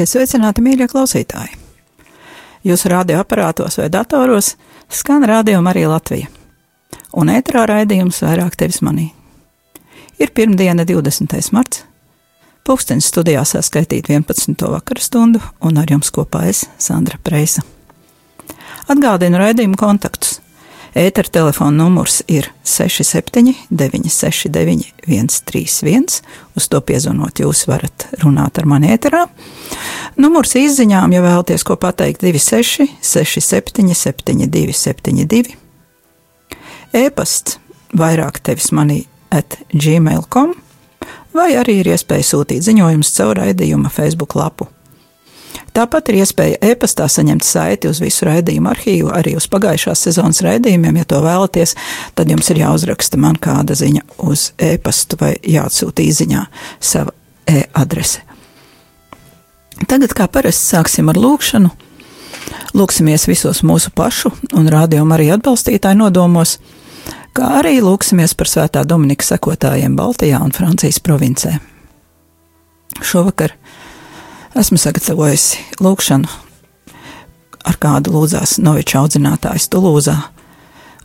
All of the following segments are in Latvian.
Esiet sveicināti, mīļie klausītāji! Jūsu radioaparātos vai datoros skan radio Marija Latvija, un ēterā raidījums vairāk tevis manī. Ir pirmdiena, 20. marts, pulkstenis studijā saskaitīt 11. vakaru stundu, un ar jums kopā es, Sandra Preisa. Atgādinu raidījumu kontaktus Ētera telefona numurs ir 67, 969, 131. Uz to piezvanot, jūs varat runāt ar mani ēterā. Numurs izziņām, ja vēlaties ko pateikt, 26, 67, 72, 72. E-pasts vairāk tevis manī at gmail.com vai arī ir iespēja sūtīt ziņojumus caur raidījuma Facebook lapu. Tāpat ir iespēja e-pastā saņemt saiti uz visu raidījumu arhīvu, arī uz pagājušās sezonas raidījumiem. Ja to vēlaties, tad jums ir jāuzraksta man kāda ziņa uz e-pastu vai jāatsūta īsiņā sava e-adrese. Tagad, kā parasti, sāksim ar lūkšanu. Lūksimies visos mūsu pašu un rādījumu arī atbalstītāju nodomos, kā arī lūksimies par svētā Dominika sekotājiem Baltijā un Francijas provincē. Šovakar Esmu sagatavojusi lūkšanu, ar kādu lūdzās Noviča audzinātājs Tulūzā,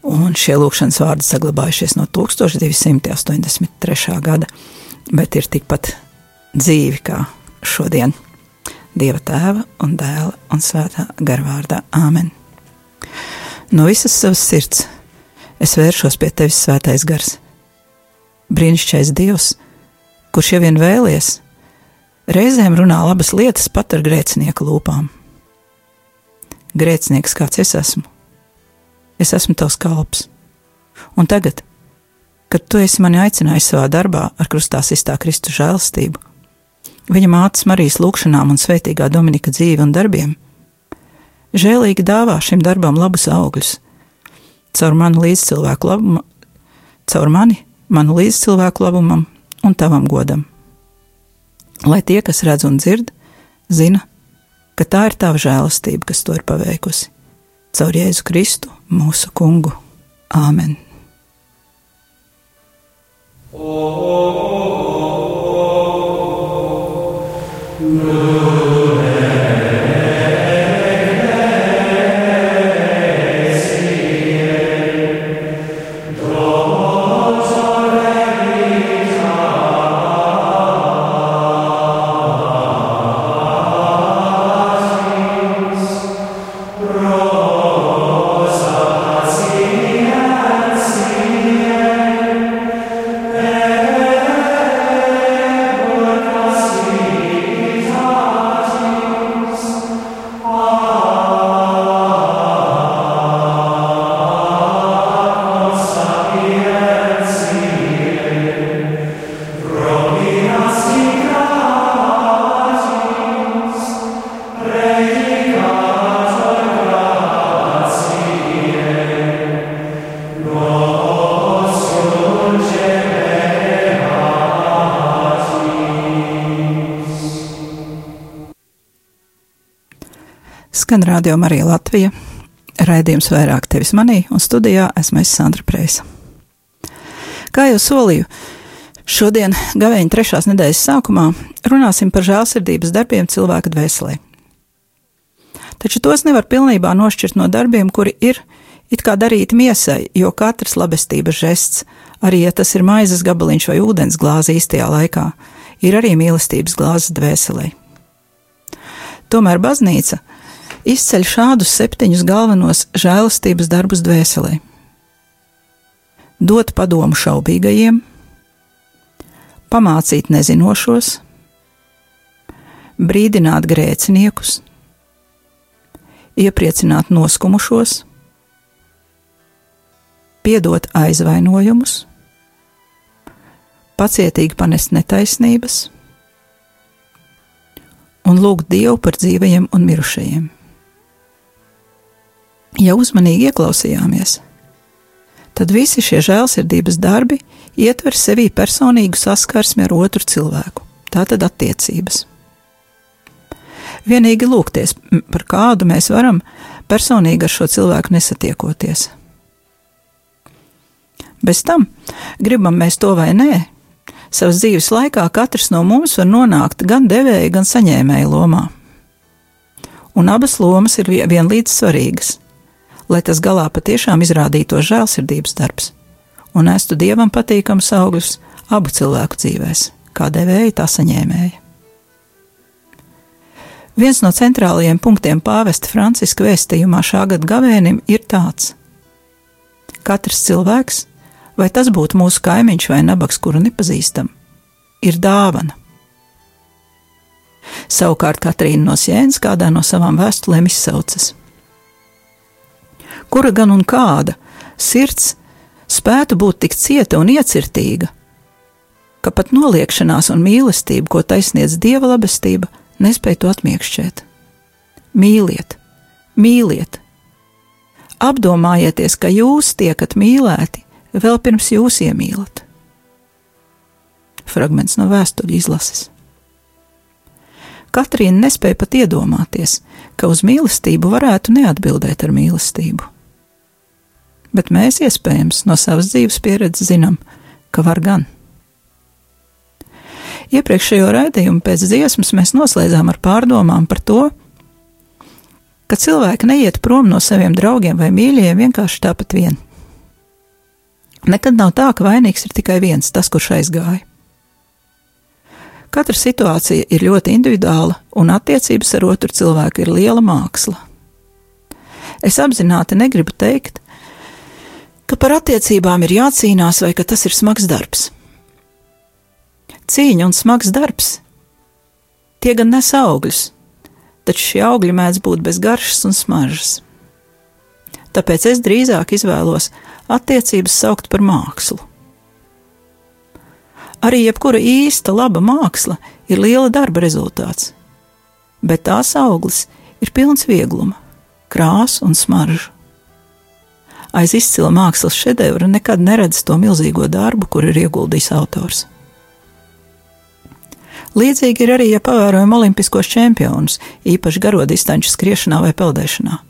un šie lūkšanas vārdi saglabājušies no 1283. gada, bet ir tikpat dzīvi kā šodien. Dieva tēva un dēla un svētā garvārdā Āmen. No visas savas sirds es vēršos pie tevis, svētais gars. Brīnišķīgais Dievs, kurš jau vien vēlies, Reizēm runā labas lietas pat ar grēcinieku lūpām. Grēcinieks, kāds es esmu? Es esmu tavs kalps. Un tagad, kad tu esi mani aicinājis savā darbā ar krustā iztā Kristu žēlastību, viņa mātes Marijas lūgšanām un svētīgā Dominika dzīvi un darbiem, žēlīgi dāvā šim darbam labus augļus, caur manu līdzcilvēku labumu, caur mani, manu līdzcilvēku labumam un tavam godam lai tie, kas redz un dzird, zina, ka tā ir tava žēlastība, kas to ir paveikusi. Caur Jēzu Kristu, mūsu kungu. Āmen! Oh, oh, oh, oh. Skan radio Marija Latvija. Raidījums vairāk tevis manī, un studijā esmu es Sandra Preisa. Kā jau solīju, šodien, gaveņa trešās nedēļas sākumā, runāsim par žēlsirdības darbiem cilvēka dvēselē. Taču tos nevar pilnībā nošķirt no darbiem, kuri ir it kā darīti miesai, jo katrs labestības žests, arī ja tas ir maizes gabaliņš vai ūdens glāze īstajā laikā, ir arī mīlestības glāzes dvēselē. Tomēr baznīca izceļ šādus septiņus galvenos žēlastības darbus dvēselē. Dot padomu šaubīgajiem, pamācīt nezinošos, brīdināt grēciniekus, iepriecināt noskumušos, piedot aizvainojumus, pacietīgi panest netaisnības un lūgt Dievu par dzīvajiem un mirušajiem. Ja uzmanīgi ieklausījāmies, tad visi šie žēlsirdības darbi ietver sevī personīgu saskarsmi ar otru cilvēku, tātad attiecības. Vienīgi lūgties, par kādu mēs varam personīgi ar šo cilvēku nesatiekoties. Bez tam, gribam mēs to vai nē, Savas dzīves laikā katrs no mums var nonākt gan devēja, gan saņēmēja lomā. Un abas lomas ir vienlīdz svarīgas, lai tas galā patiešām izrādītos žēlsirdības darbs un estu dievam patīkams augļus abu cilvēku dzīvēs, kā devēja, tā saņēmēja. Viens no centrālajiem punktiem pāvesta Franciska vēstījumā šā gada gavēnim ir tāds: Katrs cilvēks, vai tas būtu mūsu kaimiņš vai nabaks, kuru nepazīstam, ir dāvana. Savukārt Katrīna no Sienas kādā no savām vēstulēm izsaucas: Kura gan un kāda sirds spētu būt tik cieta un iecirtīga, ka pat noliekšanās un mīlestība, ko taisniedz dieva labestība, nespēja to atmiekšķēt. Mīliet, mīliet! Apdomājieties, ka jūs tiekat mīlēti vēl pirms jūs iemīlat. Fragments no vēstuļu izlases. Katrīna nespēja pat iedomāties, ka uz mīlestību varētu neatbildēt ar mīlestību bet mēs iespējams no savas dzīves pieredzes zinām, ka var gan. Iepriekšējo raidījumu pēc dziesmas mēs noslēdzām ar pārdomām par to, ka cilvēki neiet prom no saviem draugiem vai mīļajiem vienkārši tāpat vien. Nekad nav tā, ka vainīgs ir tikai viens, tas, kurš aizgāja. Katra situācija ir ļoti individuāla, un attiecības ar otru cilvēku ir liela māksla. Es apzināti negribu teikt, ka par attiecībām ir jācīnās vai ka tas ir smags darbs. Cīņa un smags darbs tie gan nes augļus, taču šie augļi mēdz būt bez garšas un smaržas. Tāpēc es drīzāk izvēlos attiecības saukt par mākslu. Arī jebkura īsta laba māksla ir liela darba rezultāts, bet tās auglis ir pilns viegluma, krāsu un smaržu aiz izcila mākslas šedevra nekad neredz to milzīgo darbu, kur ir ieguldījis autors. Līdzīgi ir arī, ja pavērojam olimpiskos čempionus, īpaši garo distanču skriešanā vai peldēšanā.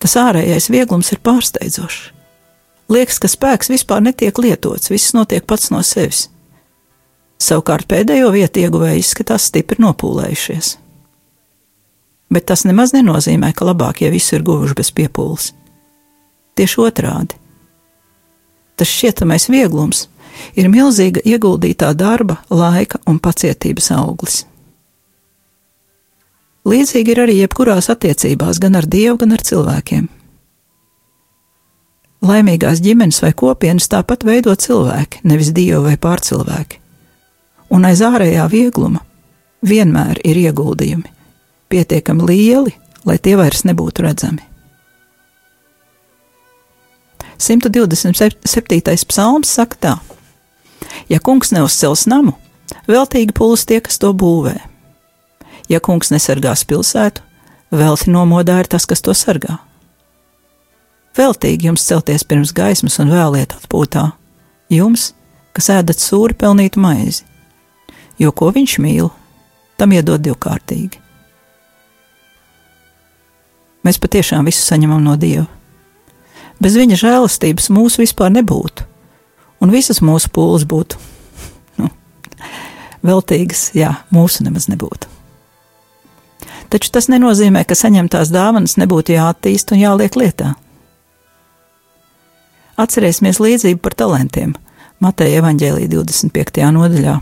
Tas ārējais vieglums ir pārsteidzošs. Liekas, ka spēks vispār netiek lietots, viss notiek pats no sevis. Savukārt pēdējo vietu ieguvēji izskatās stipri nopūlējušies. Bet tas nemaz nenozīmē, ka labākie visu ir guvuši bez piepūles. Tieši otrādi. Tas šķietamais vieglums ir milzīga ieguldītā darba, laika un pacietības auglis. Līdzīgi ir arī jebkurās attiecībās, gan ar Dievu, gan ar cilvēkiem. Laimīgās ģimenes vai kopienas tāpat veido cilvēki, nevis dievi vai pārcilvēki. Un aiz ārējā viegluma vienmēr ir ieguldījumi, pietiekami lieli, lai tie vairs nebūtu redzami. 127. psalms saka tā: Ja kungs neuzcels namu, veltīgi pūlis tie, kas to būvē. Ja kungs nesargās pilsētu, velti nomodā ir tas, kas to sargā. Veltīgi jums celties pirms gaismas un vēliet atpūtā, jums, kas ēdat sūri pelnītu maizi, jo ko viņš mīl, tam iedod divkārtīgi. Mēs patiešām visu saņemam no Dieva. Bez viņa žēlastības mūsu vispār nebūtu, un visas mūsu pūles būtu nu, veltīgas, jā, mūsu nemaz nebūtu. Taču tas nenozīmē, ka saņemtās dāvanas nebūtu jāattīst un jāliek lietā. Atcerēsimies līdzību par talantiem. Mateja evaņģēlīja 25. nodaļā,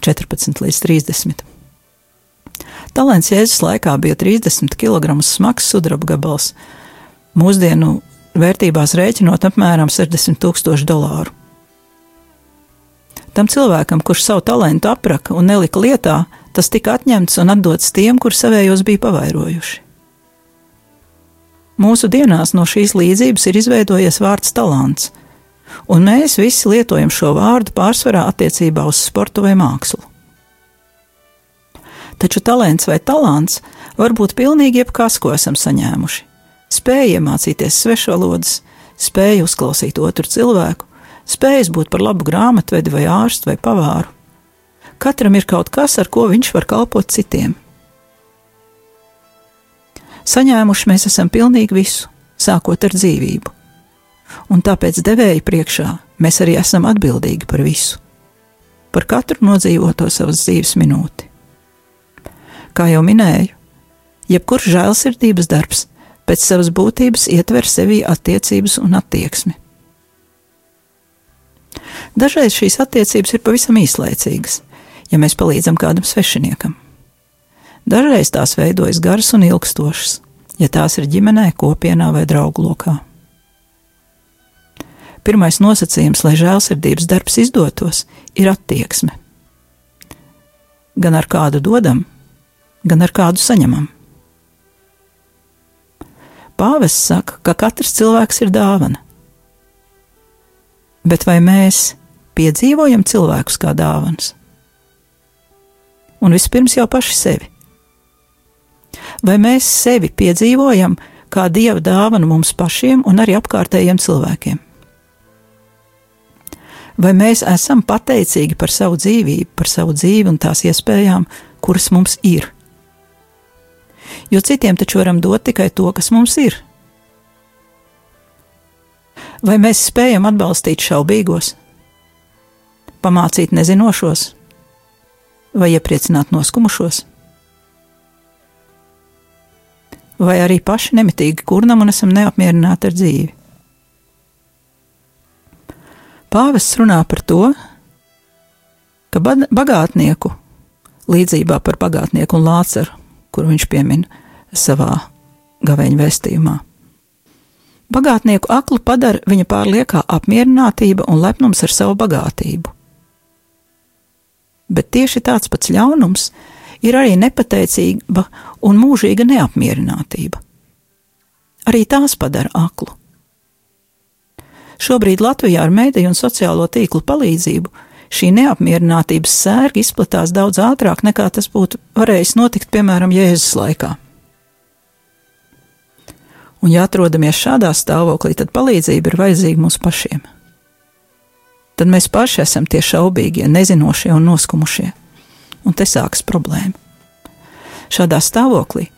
14 līdz 30. Talants Jēzus laikā bija 30 kg smags sudraba gabals. Mūsdienu vērtībās rēķinot apmēram 60 tūkstoši dolāru. Tam cilvēkam, kurš savu talantu apraka un nelika lietā, tas tika atņemts un atdots tiem, kur savējos bija pavairojuši. Mūsu dienās no šīs līdzības ir izveidojies vārds talants, un mēs visi lietojam šo vārdu pārsvarā attiecībā uz sportu vai mākslu. Taču talants vai talants var būt pilnīgi jebkas, ko esam saņēmuši spēja iemācīties svešvalodas, spēja uzklausīt otru cilvēku, spējas būt par labu grāmatvedi vai ārstu vai pavāru. Katram ir kaut kas, ar ko viņš var kalpot citiem. Saņēmuši mēs esam pilnīgi visu, sākot ar dzīvību, un tāpēc devēja priekšā mēs arī esam atbildīgi par visu, par katru nodzīvoto savas dzīves minūti. Kā jau minēju, jebkurš žēlsirdības darbs pēc savas būtības ietver sevī attiecības un attieksmi. Dažreiz šīs attiecības ir pavisam īslaicīgas, ja mēs palīdzam kādam svešiniekam. Dažreiz tās veidojas garas un ilgstošas, ja tās ir ģimenē, kopienā vai draugu lokā. Pirmais nosacījums, lai žēlsirdības darbs izdotos, ir attieksme. Gan ar kādu dodam, gan ar kādu saņemam. Pāvests saka, ka katrs cilvēks ir dāvana. Bet vai mēs piedzīvojam cilvēkus kā dāvanas? Un vispirms jau paši sevi. Vai mēs sevi piedzīvojam kā dieva dāvanu mums pašiem un arī apkārtējiem cilvēkiem? Vai mēs esam pateicīgi par savu dzīvību, par savu dzīvi un tās iespējām, kuras mums ir? Jo citiem taču varam dot tikai to, kas mums ir. Vai mēs spējam atbalstīt šaubīgos, pamācīt nezinošos vai iepriecināt noskumušos? Vai arī paši nemitīgi kurnam un esam neapmierināti ar dzīvi? Pāvests runā par to, ka bagātnieku līdzībā par bagātnieku un lāceru, kur viņš piemin savā gaveņa vēstījumā. Bagātnieku aklu padara viņa pārliekā apmierinātība un lepnums ar savu bagātību. Bet tieši tāds pats ļaunums ir arī nepateicība un mūžīga neapmierinātība. Arī tās padara aklu. Šobrīd Latvijā ar mēdīju un sociālo tīklu palīdzību šī neapmierinātības sērga izplatās daudz ātrāk nekā tas būtu varējis notikt, piemēram, Jēzus laikā. Un, ja atrodamies šādā stāvoklī, tad palīdzība ir vajadzīga mums pašiem. Tad mēs paši esam tie šaubīgie, nezinošie un noskumušie. Un te sākas problēma. Šādā stāvoklī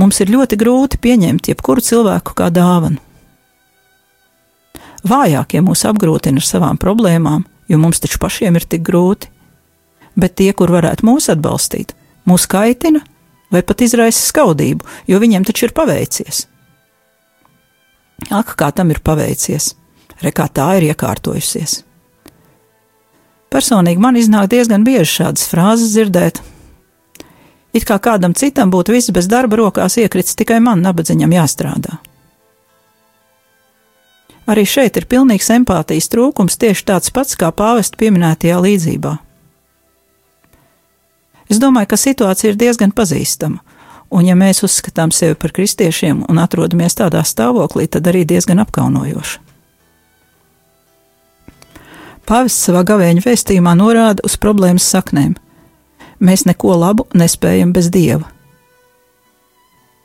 mums ir ļoti grūti pieņemt jebkuru cilvēku kā dāvanu Vājākie mūs apgrūtina ar savām problēmām, jo mums taču pašiem ir tik grūti. Bet tie, kur varētu mūs atbalstīt, mūs kaitina vai pat izraisa skaudību, jo viņiem taču ir paveicies. Ak, kā tam ir paveicies, re kā tā ir iekārtojusies. Personīgi man iznāk diezgan bieži šādas frāzes dzirdēt. It kā kādam citam būtu viss bez darba rokās iekrits, tikai man nabadzīņam jāstrādā. Arī šeit ir pilnīgs empātijas trūkums, tieši tāds pats kā pāvesta pieminētajā līdzībā. Es domāju, ka situācija ir diezgan pazīstama, un ja mēs uzskatām sevi par kristiešiem un atrodamies tādā stāvoklī, tad arī diezgan apkaunojoši. Pāvests savā gavēņa vēstījumā norāda uz problēmas saknēm. Mēs neko labu nespējam bez dieva.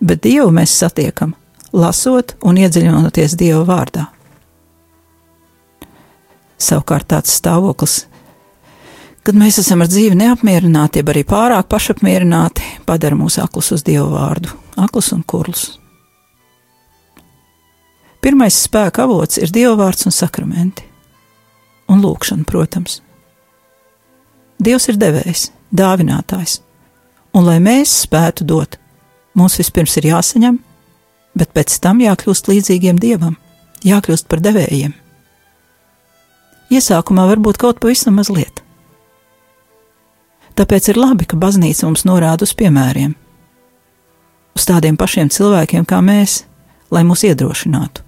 Bet dievu mēs satiekam, lasot un iedziļinoties dieva vārdā. Savukārt tāds stāvoklis, kad mēs esam ar dzīvi neapmierināti, jeb arī pārāk pašapmierināti, padara mūs aklus uz Dievu vārdu, aklus un kurlus. Pirmais spēka avots ir Dieva vārds un sakramenti, un lūkšana, protams. Dievs ir devējs, dāvinātājs, un lai mēs spētu dot, mums vispirms ir jāsaņem, bet pēc tam jākļūst līdzīgiem Dievam, jākļūst par devējiem. Iesākumā varbūt kaut pavisam mazliet. Tāpēc ir labi, ka baznīca mums norāda uz piemēriem, uz tādiem pašiem cilvēkiem kā mēs, lai mūs iedrošinātu.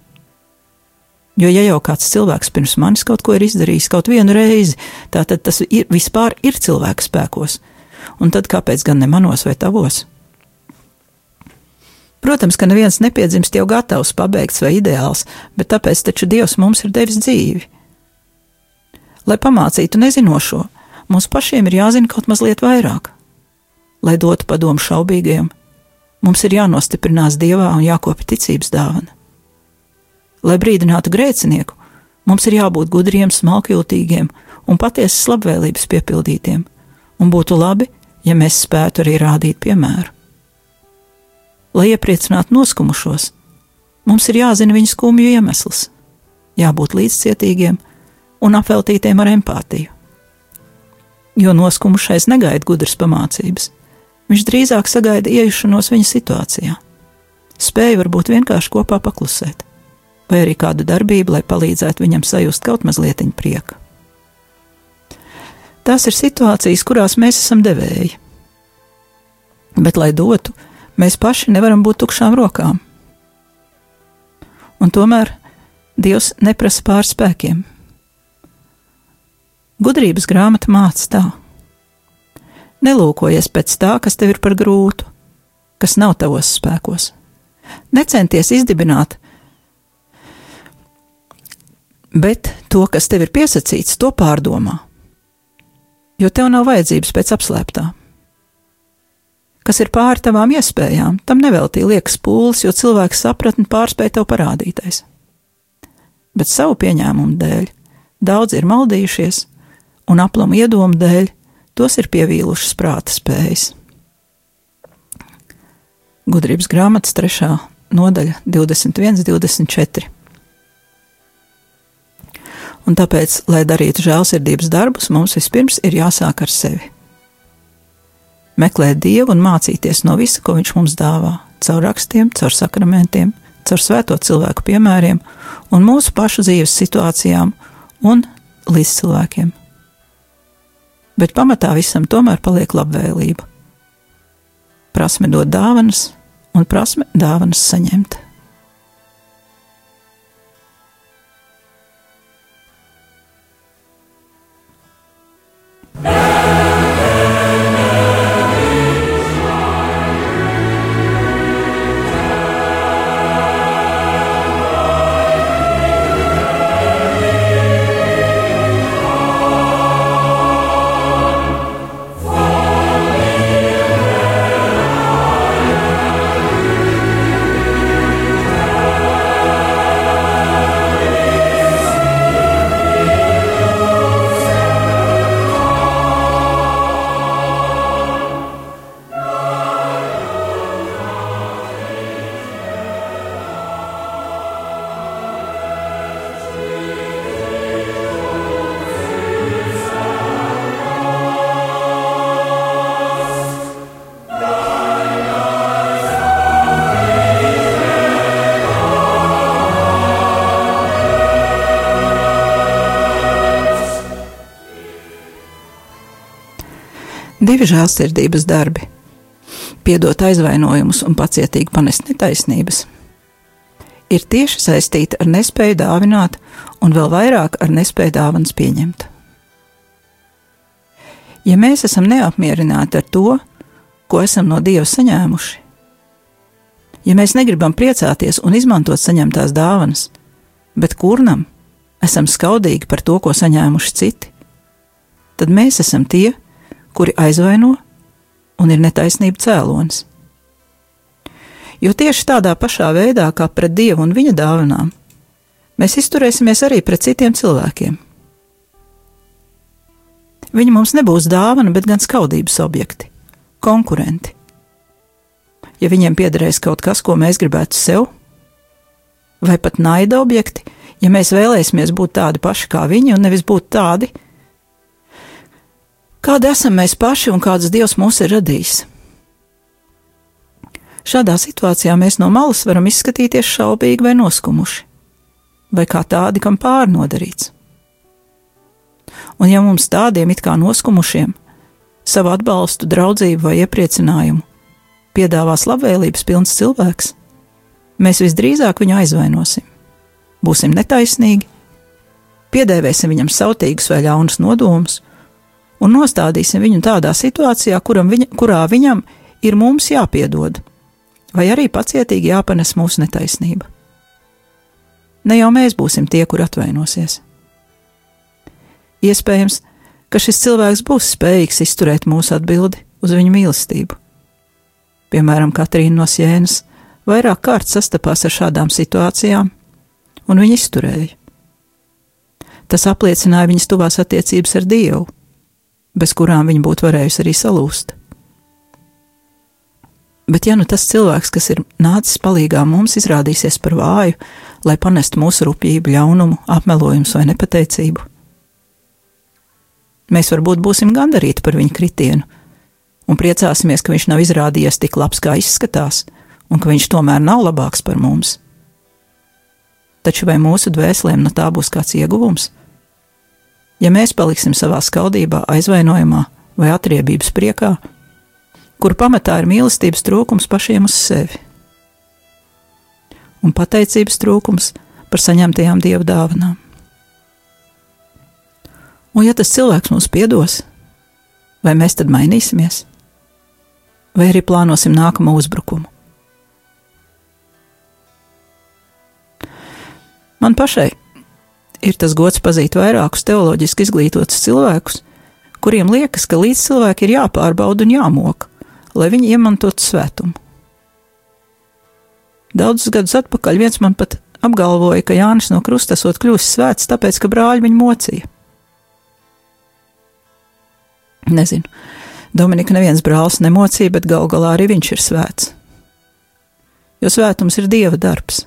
Jo, ja jau kāds cilvēks pirms manis kaut ko ir izdarījis kaut vienu reizi, tad tas ir, vispār ir cilvēka spēkos, un tad kāpēc gan ne manos vai tavos? Protams, ka neviens nepiedzimst jau gatavs, pabeigts vai ideāls, bet tāpēc taču Dievs mums ir devis dzīvi Lai pamācītu nezinošo, mums pašiem ir jāzina kaut mazliet vairāk. Lai dotu padomu šaubīgajiem, mums ir jānostiprinās dievā un jākopja ticības dāvana. Lai brīdinātu grēcinieku, mums ir jābūt gudriem, smalkjūtīgiem un patiesas labvēlības piepildītiem, un būtu labi, ja mēs spētu arī rādīt piemēru. Lai iepriecinātu noskumušos, mums ir jāzina viņu skumju iemesls, jābūt līdzcietīgiem un apveltītiem ar empātiju. Jo noskumušais negaida gudras pamācības. Viņš drīzāk sagaida iejušanos viņa situācijā. Spēja varbūt vienkārši kopā paklusēt, vai arī kādu darbību, lai palīdzētu viņam sajust kaut mazliet prieka. Tās ir situācijas, kurās mēs esam devēji. Bet, lai dotu, mēs paši nevaram būt tukšām rokām. Un tomēr Dievs neprasa pārspēkiem. Gudrības grāmata māca tā: Nelūkojies pēc tā, kas tev ir par grūtu, kas nav tavos spēkos. Necenties izdibināt, bet to, kas tev ir piesacīts, to pārdomā. Jo tev nav vajadzības pēc apslēptā. Kas ir pāri tavām iespējām, tam neveltīja liekas pūles, jo cilvēks sapratni pārspēja tev parādītais. Bet savu pieņēmumu dēļ daudz ir maldījušies, un aplamu iedomu dēļ tos ir pievīlušas prāta spējas. Gudrības grāmatas 3. nodaļa 21, 24. Un tāpēc, lai darītu žēlsirdības darbus, mums vispirms ir jāsāk ar sevi. Meklēt Dievu un mācīties no visa, ko Viņš mums dāvā, caur rakstiem, caur sakramentiem, caur svēto cilvēku piemēriem un mūsu pašu dzīves situācijām un līdz cilvēkiem bet pamatā visam tomēr paliek labvēlība. Prasme dot dāvanas un prasme dāvanas saņemt. Divi žēlsirdības darbi - piedot aizvainojumus un pacietīgi panest netaisnības - ir tieši saistīti ar nespēju dāvināt un vēl vairāk ar nespēju dāvanas pieņemt. Ja mēs esam neapmierināti ar to, ko esam no Dieva saņēmuši, ja mēs negribam priecāties un izmantot saņemtās dāvanas, bet kurnam esam skaudīgi par to, ko saņēmuši citi, tad mēs esam tie, kuri aizvaino un ir netaisnība cēlonis. Jo tieši tādā pašā veidā, kā pret Dievu un viņa dāvanām, mēs izturēsimies arī pret citiem cilvēkiem. Viņi mums nebūs dāvana, bet gan skaudības objekti, konkurenti. Ja viņiem piederēs kaut kas, ko mēs gribētu sev, vai pat naida objekti, ja mēs vēlēsimies būt tādi paši kā viņi un nevis būt tādi, Kāda esam mēs paši un kāds Dievs mūs ir radījis? Šādā situācijā mēs no malas varam izskatīties šaubīgi vai noskumuši, vai kā tādi, kam pārnodarīts. Un ja mums tādiem it kā noskumušiem savu atbalstu, draudzību vai iepriecinājumu piedāvās labvēlības pilns cilvēks, mēs visdrīzāk viņu aizvainosim, būsim netaisnīgi, piedēvēsim viņam sautīgus vai ļaunus nodomus un nostādīsim viņu tādā situācijā, viņa, kurā viņam ir mums jāpiedod, vai arī pacietīgi jāpanes mūsu netaisnība. Ne jau mēs būsim tie, kur atvainosies. Iespējams, ka šis cilvēks būs spējīgs izturēt mūsu atbildi uz viņu mīlestību. Piemēram, Katrīna no Sienas vairāk kārt sastapās ar šādām situācijām, un viņa izturēja. Tas apliecināja viņas tuvās attiecības ar Dievu bez kurām viņa būtu varējusi arī salūst. Bet, ja nu tas cilvēks, kas ir nācis palīdzīgā mums, izrādīsies par vāju, lai panestu mūsu rūpību, ļaunumu, apmelojumus vai nepateicību, Mēs varbūt būsim gandarīti par viņa kritienu un priecāsimies, ka viņš nav izrādījies tik labs, kā izskatās, un ka viņš tomēr nav labāks par mums. Taču vai mūsu dvēselēm no tā būs kāds ieguvums? Ja mēs paliksim savā skaudībā, aizvainojumā vai atriebības priekā, kur pamatā ir mīlestības trūkums pašiem uz sevi un pateicības trūkums par saņemtajām dievu dāvanām. Un, ja tas cilvēks mums piedos, vai mēs tad mainīsimies? vai arī plānosim nākamo uzbrukumu. Man pašai ir tas gods pazīt vairākus teoloģiski izglītotus cilvēkus, kuriem liekas, ka līdz cilvēki ir jāpārbauda un jāmok, lai viņi iemantotu svētumu. Daudzus gadus atpakaļ viens man pat apgalvoja, ka Jānis no Krusta esot kļuvis svēts, tāpēc, ka brāļi viņu mocīja. Nezinu, Dominika neviens brālis nemocīja, bet gal galā arī viņš ir svēts. Jo svētums ir dieva darbs,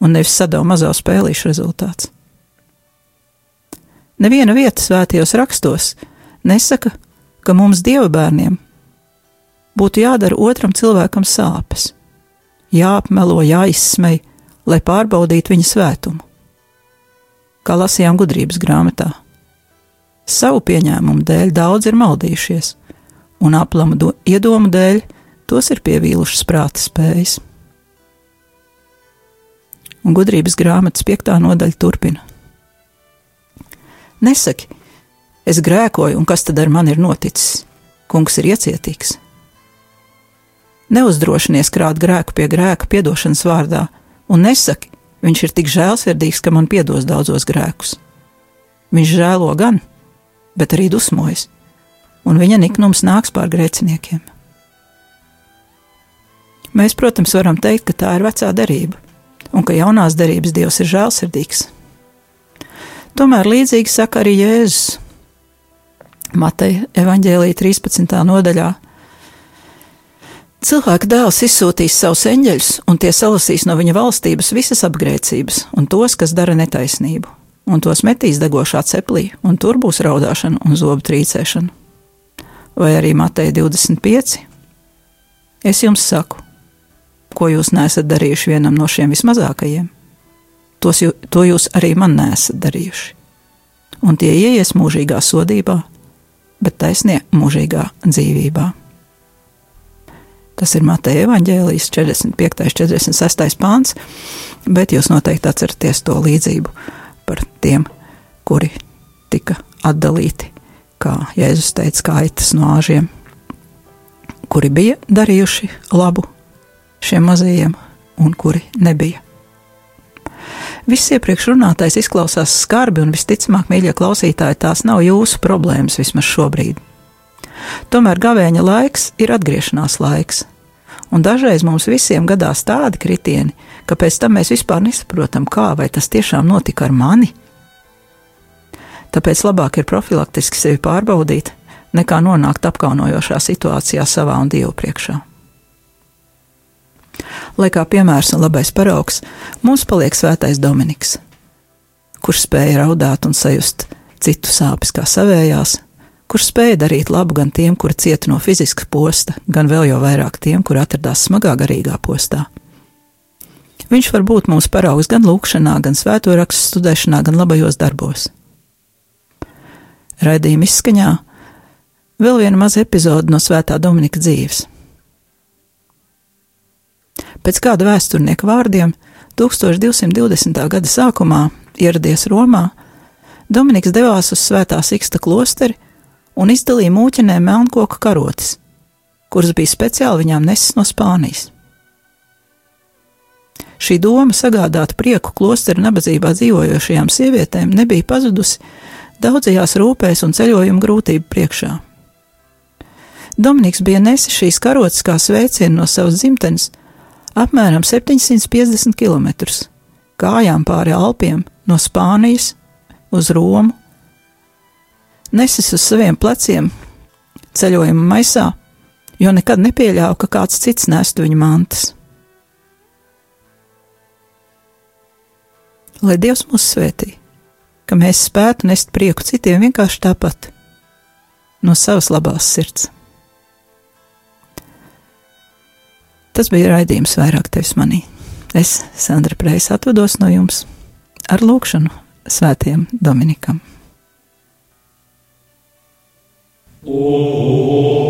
un nevis sadavu mazo spēlīšu rezultāts. Neviena vieta svētajos rakstos nesaka, ka mums dieva bērniem būtu jādara otram cilvēkam sāpes, jāapmelo, jāizsmej, lai pārbaudītu viņa svētumu. Kā lasījām gudrības grāmatā, savu pieņēmumu dēļ daudz ir maldījušies un aplamu do, iedomu dēļ tos ir pievīlušas prāta spējas. Un gudrības grāmatas piektā nodaļa turpina. Nesaki, es grēkoju, un kas tad ar mani ir noticis? Kungs ir iecietīgs. Neuzdrošinies krāt grēku pie grēka piedošanas vārdā, un nesaki, viņš ir tik žēlsirdīgs, ka man piedos daudzos grēkus. Viņš žēlo gan, bet arī dusmojas un viņa niknums nāks pār grēciniekiem. Mēs, protams, varam teikt, ka tā ir vecā derība, un ka jaunās derības Dievs ir žēlsirdīgs. Tomēr līdzīgi saka arī Jēzus Mateja evaņģēlīja 13. nodaļā. Cilvēka dēls izsūtīs savus eņģeļus, un tie salasīs no viņa valstības visas apgrēcības un tos, kas dara netaisnību, un tos metīs degošā ceplī, un tur būs raudāšana un zobu trīcēšana vai arī Mateja 25. Es jums saku, ko jūs nesat darījuši vienam no šiem vismazākajiem, tos jū, to jūs arī man nesat darījuši. Un tie ieies mūžīgā sodībā, bet taisnie mūžīgā dzīvībā. Tas ir Mateja Evanģēlijas 45. un 46. pāns, bet jūs noteikti atceraties to līdzību par tiem, kuri tika atdalīti kā Jēzus teica, kā aitas no āžiem, kuri bija darījuši labu šiem mazajiem un kuri nebija. Viss iepriekš runātais izklausās skarbi, un visticamāk, mīļie klausītāji, tās nav jūsu problēmas vismaz šobrīd. Tomēr gavēņa laiks ir atgriešanās laiks, un dažreiz mums visiem gadās tādi kritieni, ka pēc tam mēs vispār nesaprotam, kā vai tas tiešām notika ar mani, Tāpēc labāk ir profilaktiski sevi pārbaudīt, nekā nonākt apkaunojošā situācijā savā un Dievu priekšā. Lai kā piemērs un labais paraugs, mums paliek svētais Dominiks, kurš spēja raudāt un sajust citu sāpes kā savējās, kurš spēja darīt labu gan tiem, kuri cieta no fiziska posta, gan vēl jau vairāk tiem, kuri atradās smagā garīgā postā. Viņš var būt mūsu paraugs gan lūkšanā, gan svēto rakstu studēšanā, gan labajos darbos raidījuma izskaņā vēl viena maza epizode no Svētā Dominika dzīves. Pēc kāda vēsturnieka vārdiem 1220. gada sākumā, ieradies Romā, Dominiks devās uz Svētā Siksta klosteri un izdalīja mūķenēm melnkoku karotes, kuras bija speciāli viņām nesis no Spānijas. Šī doma sagādāt prieku klostera nabadzībā dzīvojošajām sievietēm nebija pazudusi daudzajās rūpēs un ceļojuma grūtību priekšā. Dominiks bija nesis šīs karotes kā sveicienu no savas dzimtenes apmēram 750 km, kājām pāri Alpiem no Spānijas uz Romu, nesis uz saviem pleciem ceļojuma maisā, jo nekad nepieļāva, ka kāds cits nestu viņa mantas. Lai Dievs mūs svētī! ka mēs spētu nest prieku citiem vienkārši tāpat, no savas labās sirds. Tas bija raidījums vairāk tevis manī. Es, Sandra Preis, atvados no jums ar lūkšanu svētiem Dominikam. Oh.